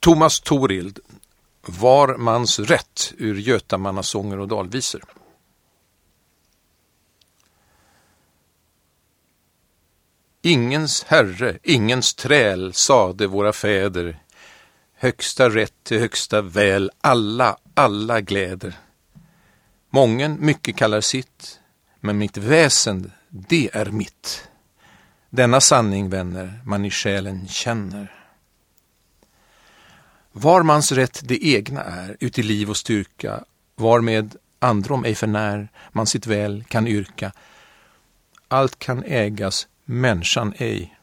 Thomas Torild, Var mans rätt ur Götamannasånger och dalvisor. Ingens herre, ingens träl, sade våra fäder. Högsta rätt till högsta väl, alla, alla gläder. Mången mycket kallar sitt, men mitt väsen, det är mitt. Denna sanning, vänner, man i själen känner. Var mans rätt det egna är, uti liv och styrka, varmed androm ej förnär, man sitt väl kan yrka. Allt kan ägas, människan ej.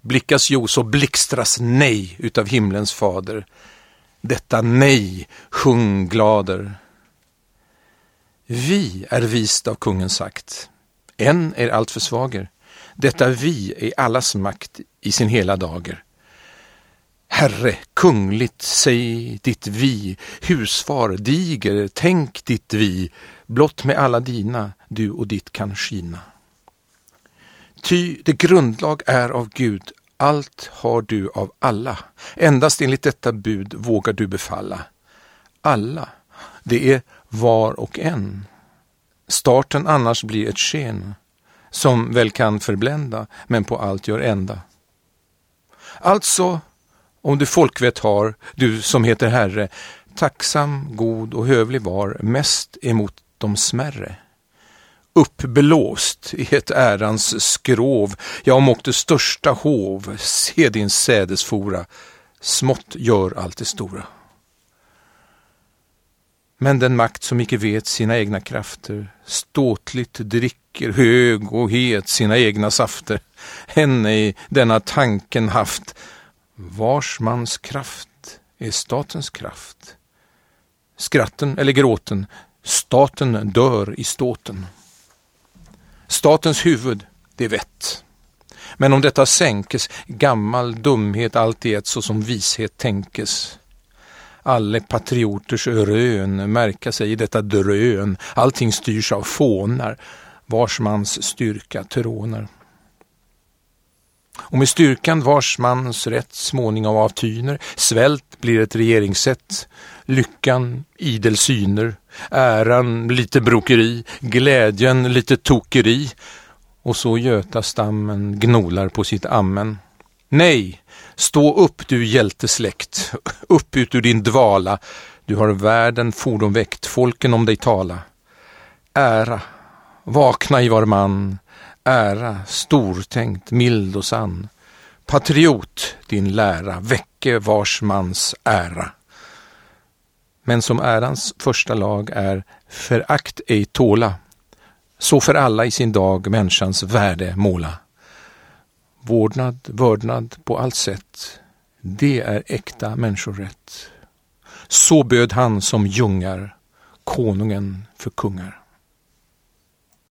Blickas jo, så blixtras nej utav himlens fader. Detta nej sjung glader. Vi är vist av kungen sagt. En är allt för svager. Detta vi är allas makt i sin hela dager. Herre, kungligt säg ditt vi, husfar, diger, tänk ditt vi, blott med alla dina, du och ditt kan skina. Ty det grundlag är av Gud, allt har du av alla, endast enligt detta bud vågar du befalla. Alla, det är var och en. Starten annars blir ett sken, som väl kan förblända, men på allt gör ända. Alltså om du folkvett har, du som heter Herre, tacksam, god och hövlig var, mest emot de smärre. Uppblåst i ett ärans skrov, jag om det största hov, se din sädesfora, smått gör allt det stora. Men den makt som icke vet sina egna krafter, ståtligt dricker hög och het sina egna safter, henne i denna tanken haft, Vars mans kraft är statens kraft. Skratten eller gråten, staten dör i ståten. Statens huvud, det vett. Men om detta sänkes, gammal dumhet allt i ett så som vishet tänkes. Alle patrioters rön märka sig i detta drön, allting styrs av fånar, vars mans styrka trånar och med styrkan vars mans rätt småningom avtyner, svält blir ett regeringssätt, lyckan idel syner, äran lite brokeri, glädjen lite tokeri. Och så Götastammen gnolar på sitt ammen. Nej, stå upp du hjältesläkt, upp ut ur din dvala, du har världen fordon väckt, folken om dig tala. Ära, vakna i var man, ära, stortänkt, mild och sann. Patriot, din lära, väcke vars mans ära. Men som ärans första lag är förakt ej tåla, så för alla i sin dag människans värde måla. Vårdnad, vördnad på allt sätt, det är äkta människorätt. Så böd han som jungar, konungen för kungar.